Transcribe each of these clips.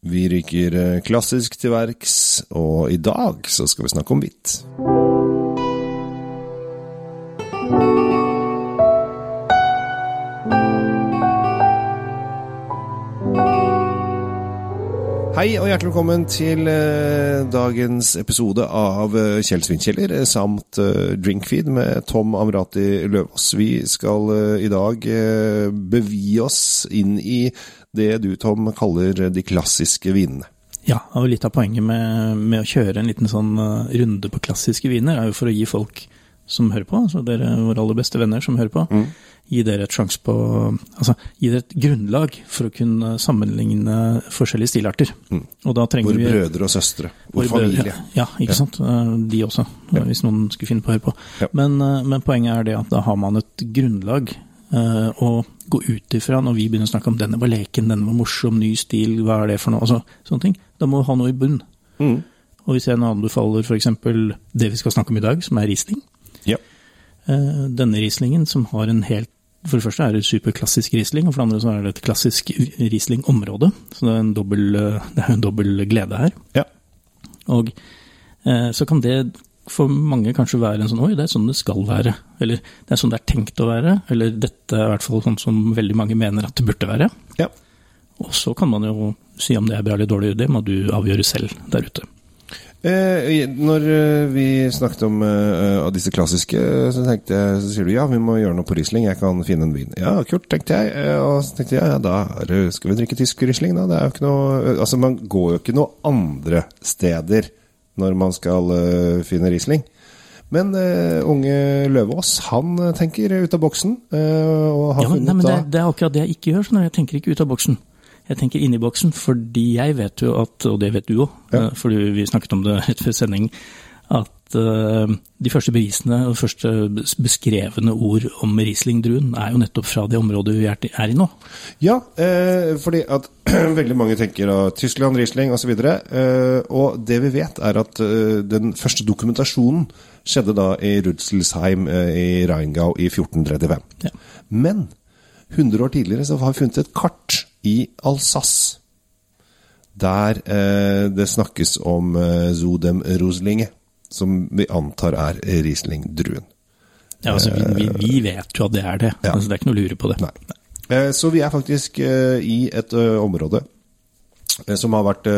Vi ryker eh, klassisk til verks, og i dag så skal vi snakke om hvitt. Hei og hjertelig velkommen til eh, dagens episode av eh, Kjell Svinkjeller samt Drinkfeed med Tom Amrati Løvaas. Vi skal i dag bevie oss inn i det du, Tom, kaller de klassiske vinene. Ja, og litt av poenget med, med å kjøre en liten sånn eh, runde på klassiske viner, er jo for å gi folk som hører på, altså dere våre aller beste venner som hører på, gi dere et sjanse på Altså gi dere et grunnlag for å kunne sammenligne forskjellige stilarter. Og da trenger Våre vi brødre og søstre. Vår våre familie. Ja, ikke sant. Eh, De også, hvis noen skulle finne på å høre på. Ja. Men, eh, men poenget er det at da har man et grunnlag å gå ut ifra når vi begynner å snakke om denne var leken, denne var morsom, ny stil, hva er det for noe? Altså, sånne ting. Da må vi ha noe i bunn. Mm. Og hvis jeg nå anbefaler f.eks. det vi skal snakke om i dag, som er Riesling. Ja. Eh, Denne Rieslingen som har en helt For det første er det superklassisk Riesling, og for det andre så er det et klassisk Riesling-område. Så det er en dobbel, eh, det er en dobbel glede her. ja. Og eh, så kan det for mange kanskje være en sånn Oi, det er sånn det skal være. Eller det er sånn det er tenkt å være. Eller dette er i hvert fall sånn som veldig mange mener at det burde være. ja. Og så kan man jo si om det er bra eller dårlig, det må du avgjøre selv der ute. Eh, når eh, vi snakket om eh, av disse klassiske, så tenkte jeg, så sier du ja, vi må gjøre noe på Riesling, jeg kan finne en vin. Ja, kult, tenkte jeg. Eh, og så tenkte jeg ja, da det, skal vi drikke tysk Riesling, da. Det er jo ikke noe eh, Altså, man går jo ikke noe andre steder når man skal eh, finne Riesling. Men uh, unge Løvaas, han eh, tenker ut av boksen, Uh, og har Ja, men, nei, men det, det er akkurat det jeg ikke gjør. Sånn, jeg tenker ikke ut av boksen. Jeg tenker inni boksen, fordi jeg vet jo at, og det vet du òg, Ja. fordi vi snakket om det rett før sending, at eh, de første bevisene og første beskrevne ord om Riesling-druen er jo nettopp fra det området vi er, i nå. Ja, eh, fordi at veldig mange tenker av Tyskland, Riesling osv. Eh, og det vi vet, er at eh, den første dokumentasjonen skjedde da i Rudzelsheim eh, i Rheingau i 1435. Ja. Men 100 år tidligere så har vi funnet et kart i Alsace. Der eh, det snakkes om eh, Zodem Roslinge, som vi antar er Riesling-druen. Ja, altså, vi, vi, vet jo at det er det. Ja. Altså, det er ikke noe å lure på det. Nei. Eh, Så vi er faktisk eh, i et område eh, som har vært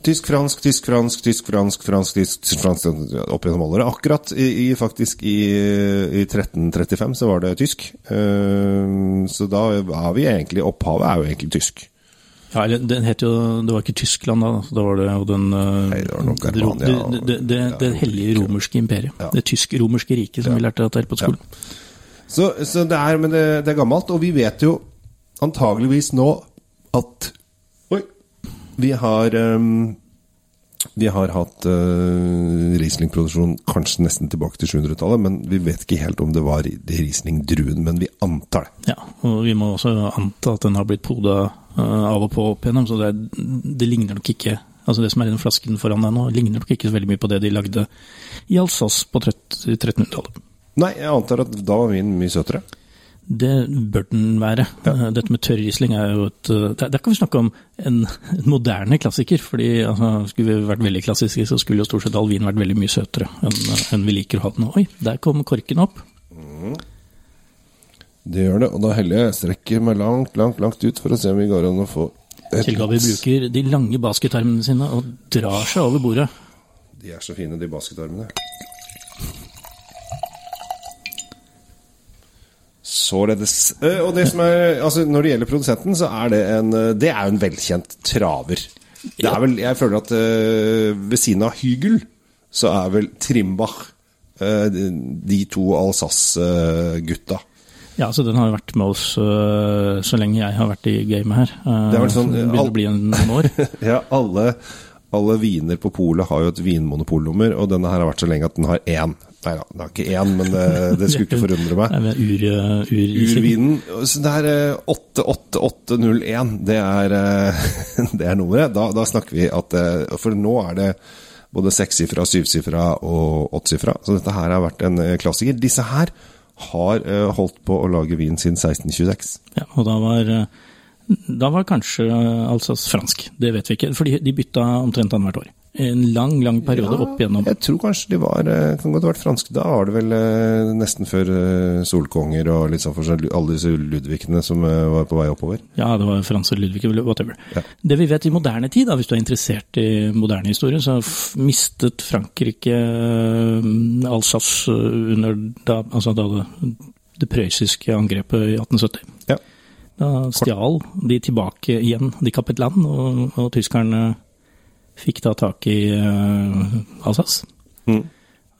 tysk, fransk, tysk, fransk, tysk, fransk, fransk, tysk, fransk opp gjennom alle årene. Akkurat i, faktisk i, i 1335 så var det tysk. Så da er vi egentlig Opphavet er jo egentlig tysk. Ja, den het jo Det var ikke Tyskland da, så da var det jo den eh, Nei, det var nok det, Germania det, det, det, det hellige romerske imperiet. Ja. Det tysk-romerske riket, som vi lærte at det er på skolen. Så, så det er, men det, det er gammelt, og vi vet jo antageligvis nå at Oi. Vi har ehm, Vi har hatt uh, Riesling-produksjon kanskje nesten tilbake til 700-tallet, men vi vet ikke helt om det var Riesling-druen, men vi antar det. Ja, og vi må også anta at den har blitt poda uh, av og på opp igjennom, så det, er, det ligner nok ikke Altså Det som er i den flasken foran deg nå, ligner nok ikke så veldig mye på det de lagde i Alsace på 1300-tallet. Nei, jeg antar at da var vinen mye søtere. Det bør den være. Ja. Dette med tørr Riesling er jo et eh, Der, kan vi snakke om en, en moderne klassiker. fordi altså, Skulle vi vært veldig klassiske, så skulle jo stort sett all vin vært veldig mye søtere enn en vi liker å ha den. Oi, der kom korken opp. Det gjør det, og da heller jeg strekker meg langt, langt, langt ut for å se om vi går an å få et Kjell Gavi bruker de lange basketarmene sine og drar seg over bordet. De er så fine, de basketarmene. Således. Eh, Og det som er, altså Når det gjelder produsenten, så er det en eh, Det er jo en velkjent traver. Det er vel, Jeg føler at eh, ved siden av Hygel, så er vel Trimbach eh, de- de to Alsace-gutta. Ja, så den har jo vært med oss så lenge jeg har vært i gamet her. Uh, Det er vel sånn, begynner å bli en, noen år. ja, alle, alle viner på polet har jo et vinmonopolnummer, og denne her har vært så lenge at den har én. Nei da, det er ikke én, men det, det skulle ikke forundre meg. Nei, men ur, uh, ur, Urvinen. Så det er eh, 88801. Det er, eh, det er nummeret. Da, da snakker vi at eh, For nå er det både sekssifra, syvsifra og åttsifra. Så dette her har vært en eh, klassiker. Disse her har eh, holdt på å lage vin siden 1626. Ja, og da var, Da var kanskje Alsace fransk. Det vet vi ikke, for de bytta omtrent annethvert år. En lang, lang periode Ja, opp igjennom. Jeg tror kanskje de var eh, Kan godt ha vært franske. Da var det vel eh, nesten før eh, Solkonger og litt sånn forskjellig, alle disse Ludvigene som var på vei oppover. Ja, det var Frans og Ludvig, whatever. Ja. Det vi vet i moderne tid, da, hvis du er interessert i moderne historie, så mistet Frankrike Alsace under da, altså da det, det prøyssiske angrepet i 1870. Ja. Da stjal de tilbake igjen de kappet land, og, og tyskerne fikk da tak i uh, Alsace. Mm.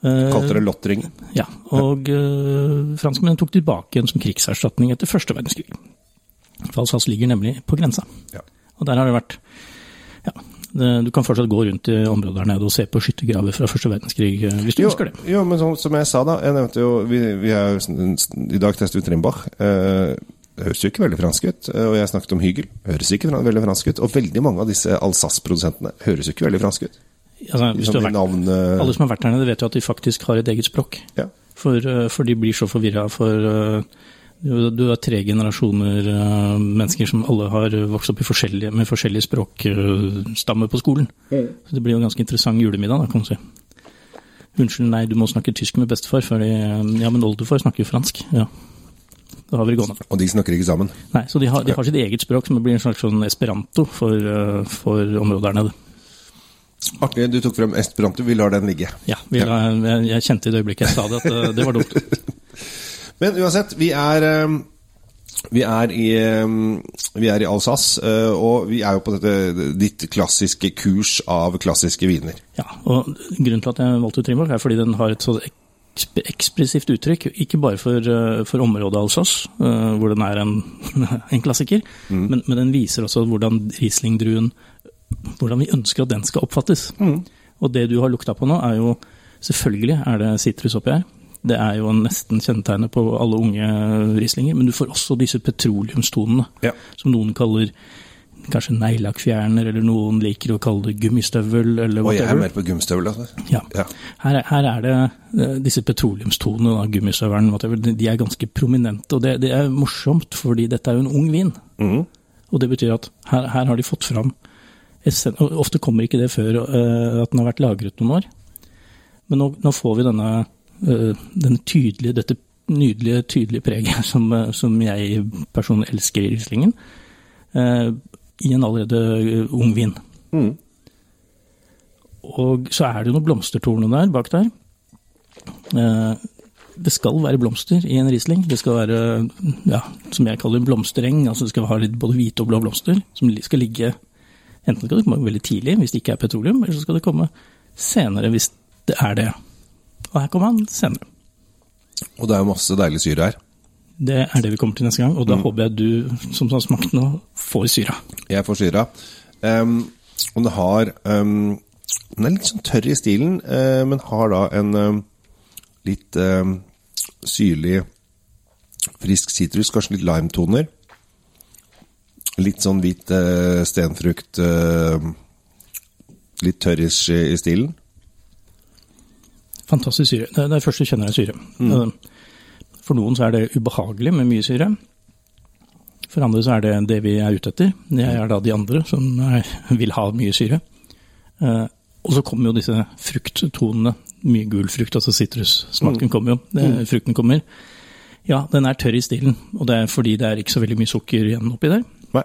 Eh, Kalte det lottringen. ja, og uh, franskmennene tok tilbake igjen som krigserstatning etter første verdenskrig. For Alsace ligger nemlig på grensa. Ja. Og der har det vært Ja, du kan fortsatt gå rundt i området der nede og se på skyttergraver fra første verdenskrig, eh, hvis du Jo, ønsker det. jo, men som, som jeg sa da Jeg nevnte jo Vi, vi er I dag testet vi Trimbach. Eh, det høres jo ikke veldig fransk ut. Og jeg snakket om Hygel. Høres ikke veldig fransk ut. Og veldig mange av disse Alsace-produsentene høres jo ikke veldig fransk ut. Altså, hvis du Liksom har vært, navn uh... alle som har vært der nede, vet jo at de faktisk har et eget språk. ja. For, eh, for de blir så forvirra. For eh, du, har tre generasjoner mennesker som alle har vokst opp i forskjellige, med forskjellig språkstamme på skolen. Så det blir jo en ganske interessant julemiddag, da, kan du si. Unnskyld, nei, du må snakke tysk med bestefar, for ja, men oldefar snakker jo fransk. Ja. Har vi gående. Og de snakker ikke sammen. Nei, så de har, de har sitt eget språk, som blir en slags sånn esperanto for, eh, for området der nede. Artig, du tok frem esperanto. Vi lar den ligge. Ja, vi, jeg, jeg kjente i det øyeblikket jeg sa det, at eh, det var dumt. Men uansett, vi er eh, vi er i, vi er i Alsace, og vi er jo på dette ditt klassiske kurs av klassiske viner. Ja, og grunnen til at jeg valgte Trimbach, er fordi den har et så ekspressivt uttrykk, ikke bare for, eh, for området Alsace, eh, hvor den er en, en klassiker, men, men den viser også hvordan Riesling-druen, hvordan vi ønsker at den skal oppfattes. Og det du har lukta på nå, er jo Selvfølgelig er det sitrus oppi her. Det er jo nesten kjennetegnet på alle unge Rieslinger, men du får også disse petroleumstonene, Ja. som noen kaller kanskje neglelakkfjerner, eller noen liker å kalle det gummistøvel, eller whatever. Og jeg er mer på gummistøvel, altså. Ja. Ja. Her, er- her er det eh, disse petroleumstonene, da, gummistøvelen, whatever, de er ganske prominente. Og det, det er morsomt, fordi dette er jo en ung vin. Mm. Og det betyr at her, her har de fått fram essen- Ofte kommer ikke det før uh, at den har vært lagret noen år. Men nå, nå får vi denne, uh, denne tydelige, dette nydelige, tydelige preget som, som jeg personlig elsker i Rieslingen, eh, i en allerede eh, ung vin. Mm. Og så er det jo noen blomstertorner der bak der. Eh, Det skal være blomster i en Riesling. Det skal være, ja, som jeg kaller en blomstereng. Altså det skal ha litt både hvite og blå blomster, som skal ligge Enten skal det komme veldig tidlig hvis det ikke er petroleum, eller så skal det komme senere hvis det er det. Og her kommer han senere. Og det er masse deilig syre her. Det er det vi kommer til neste gang, og da håper jeg du som har smakt nå, får syra. Jeg får syra. Um, og den har um, Den er litt sånn tørr i stilen, uh, men har da en um, litt syrlig, frisk sitrus, kanskje litt limetoner. Litt sånn hvit uh, stenfrukt uh, Litt tørrish i, stilen. Fantastisk syre. Det er det første du kjenner er syre. Eh, For noen så er det ubehagelig med mye syre. For andre så er det det vi er ute etter. Det er da de andre som er, vil ha mye syre. Eh, Og så kommer jo disse frukttonene. Mye gul frukt, altså sitrussmaken kommer jo. Det, frukten kommer. Ja, den er tørr i stilen, og det er fordi det er ikke så veldig mye sukker igjen oppi der. Nei,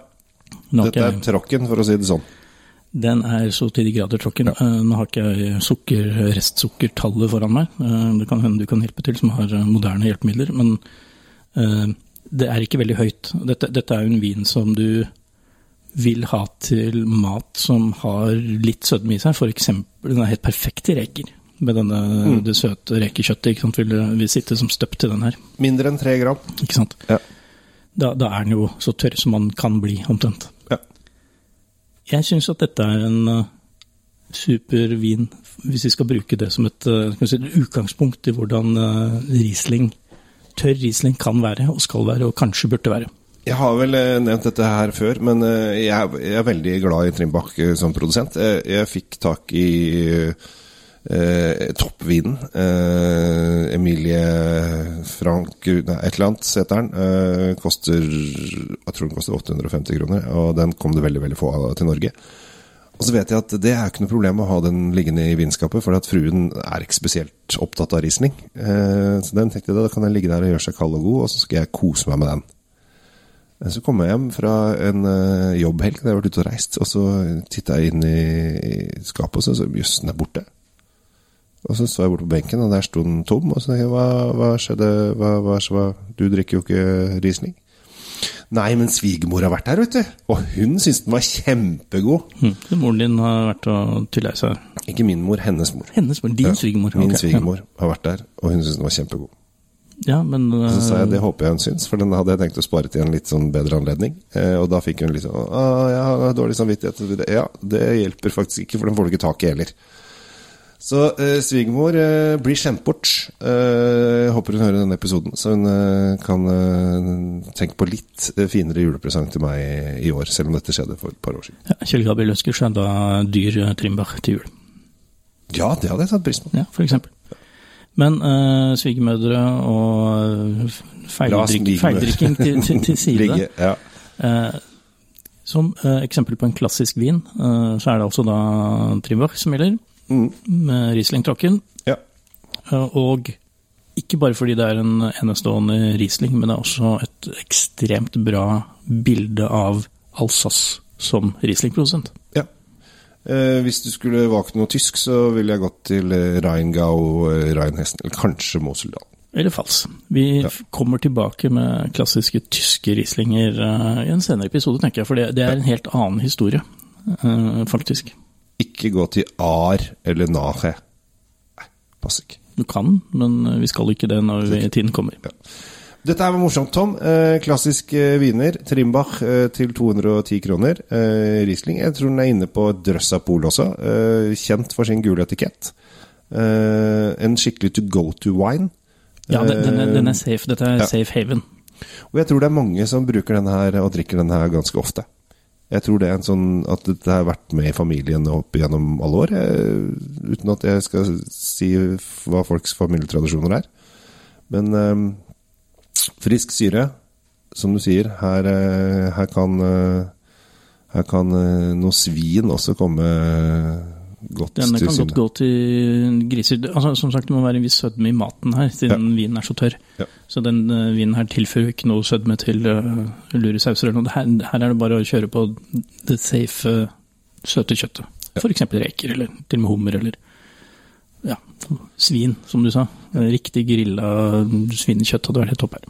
dette er trakken tråkken, for å si det sånn. Den er så til de grader tråkken. Ja. Nå har ikke jeg sukker, restsukkertallet foran meg. Eh, Det kan hende du kan hjelpe til som har eh, moderne hjelpemidler, men eh, det er ikke veldig høyt. Dette, dette er jo en vin som du vil ha til mat som har litt sødme i seg. Eksempel, den er helt perfekt til reker. Med denne, det søte rekekjøttet ikke sant, vil, vil sitte som støpt til den her. Mindre enn tre gram. Ikke sant? Ja. Da, da er den jo så tørr som man kan bli, omtrent. Jeg syns at dette er en uh, super vin, hvis vi skal bruke det som et, uh, si, et utgangspunkt i hvordan uh, Riesling, tørr Riesling kan være, og skal være, og kanskje burde være. Jeg har vel eh, nevnt dette her før, men eh, jeg, er- veldig glad i Trimbach eh, som produsent. Eh, Jeg fikk tak i eh, toppvinen. Eh, Emilie Frank Nei, et eller annet heter den. Eh, koster Jeg tror den koster 850 kroner, og den kom det veldig, veldig få av til Norge. Og så vet jeg at det er ikke noe problem å ha den liggende i vinskapet, for at fruen er ikke spesielt opptatt av Riesling. Eh, så den tenkte jeg da kan den ligge der og gjøre seg kald og god, og så skal jeg kose meg med den. Eh, Så kom jeg hjem fra en eh, jobbhelg da jeg har vært ute og reist, og så titta jeg inn i, skapet, og så jøss, den er borte. Og så så jeg bort på benken, og der sto den tom. Og så tenkte jeg, hva, hva skjedde? Hva, hva, hva, du drikker jo ikke Riesling. Nei, men svigermor har vært her, vet du. Og hun syntes den var kjempegod. Mm. Så moren din har vært og tulla i seg. Ikke min mor, hennes mor. Hennes mor, din svigermor. Min ok, svigermor har vært der, og hun syntes den var kjempegod. Ja, men uh... så sa jeg eh, det håper jeg hun syns, for den hadde jeg tenkt å spare til en litt sånn bedre anledning. Eh, og da fikk hun litt sånn Å, jeg har dårlig samvittighet. Ja, det hjelper faktisk ikke, for den får du ikke tak i heller. Så eh, svigermor eh, blir skjemt bort. Eh, håper hun hører denne episoden, så hun eh, kan eh, tenke på litt eh, finere julepresang til meg i, i år, selv om dette skjedde for et par år siden. ja, Kjell Gabriel ønsker seg da dyr eh, til jul. Ja, det hadde jeg tatt pris på. Ja, for eksempel. Men eh, svigermødre og feildrikk, feildrikking til, til, til side. Ligge, ja. Eh, som eksempel på en klassisk vin, så er det altså da Trimbach som gjelder, Mm, med Riesling-tråkken. ja. Eh, og ikke bare fordi det er en enestående Riesling, men det er også et ekstremt bra bilde av Alsace som Riesling-produsent. Ja. Eh, hvis du skulle valgt noe tysk, så ville jeg gått til Reingau Rheingau, eh, eller kanskje Moseldal. Eller Fals. Vi Ja. kommer tilbake med klassiske tyske Rieslinger eh, i en senere episode, tenker jeg, for det, det er en helt annen historie, eh, faktisk. Ikke gå til Ar eller nahe. Nei, passer ikke. Du kan, men eh, vi skal ikke det når vi, tiden kommer. Dette her var morsomt, Tom. Eh, klassisk eh, viner. Trimbach eh, til 210 kroner. Eh, Riesling. Jeg tror den er inne på drøss av pol også. Eh, kjent for sin gule etikett. En skikkelig to go to wine. Ja, den, den, er, den er safe. Dette er ja. safe haven. Og jeg tror det er mange som bruker denne her og drikker denne her ganske ofte. Jeg tror det er en sånn at dette har vært med i familien opp gjennom alle år. jeg, uten at jeg skal si hva folks familietradisjoner er. Men eh, frisk syre, som du sier, her, eh, her kan eh, her kan eh, noe svin også komme godt Denne kan godt gå til griser. Altså, som sagt, det må være en viss sødme i maten her, siden vinen er så tørr. Ja. Så den uh, vinen her tilfører ikke noe sødme til uh, luresauser eller noe. Her, her er det bare å kjøre på det safe, uh, søte kjøttet. For eksempel reker, eller til og med hummer, eller ja, svin, som du sa. Riktig grilla svinekjøtt hadde vært helt topp her.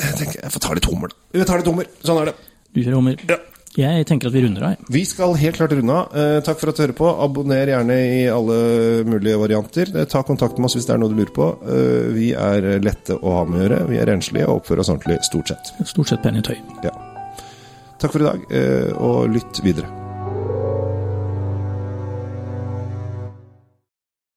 Jeg tenker, jeg får ta litt hummer, da. Vi tar litt hummer. Sånn er det. Du kjører hummer. Ja. Jeg tenker at vi runder av. Vi skal helt klart runde av. Eh, takk for at du hører på. Abonner gjerne i alle mulige varianter. Eh, ta kontakt med oss hvis det er noe du lurer på. Eh, vi er lette å ha med å gjøre. Vi er renslige og oppfører oss ordentlig stort sett. Stort sett pene tøy. Ja. Takk for i dag, og lytt videre.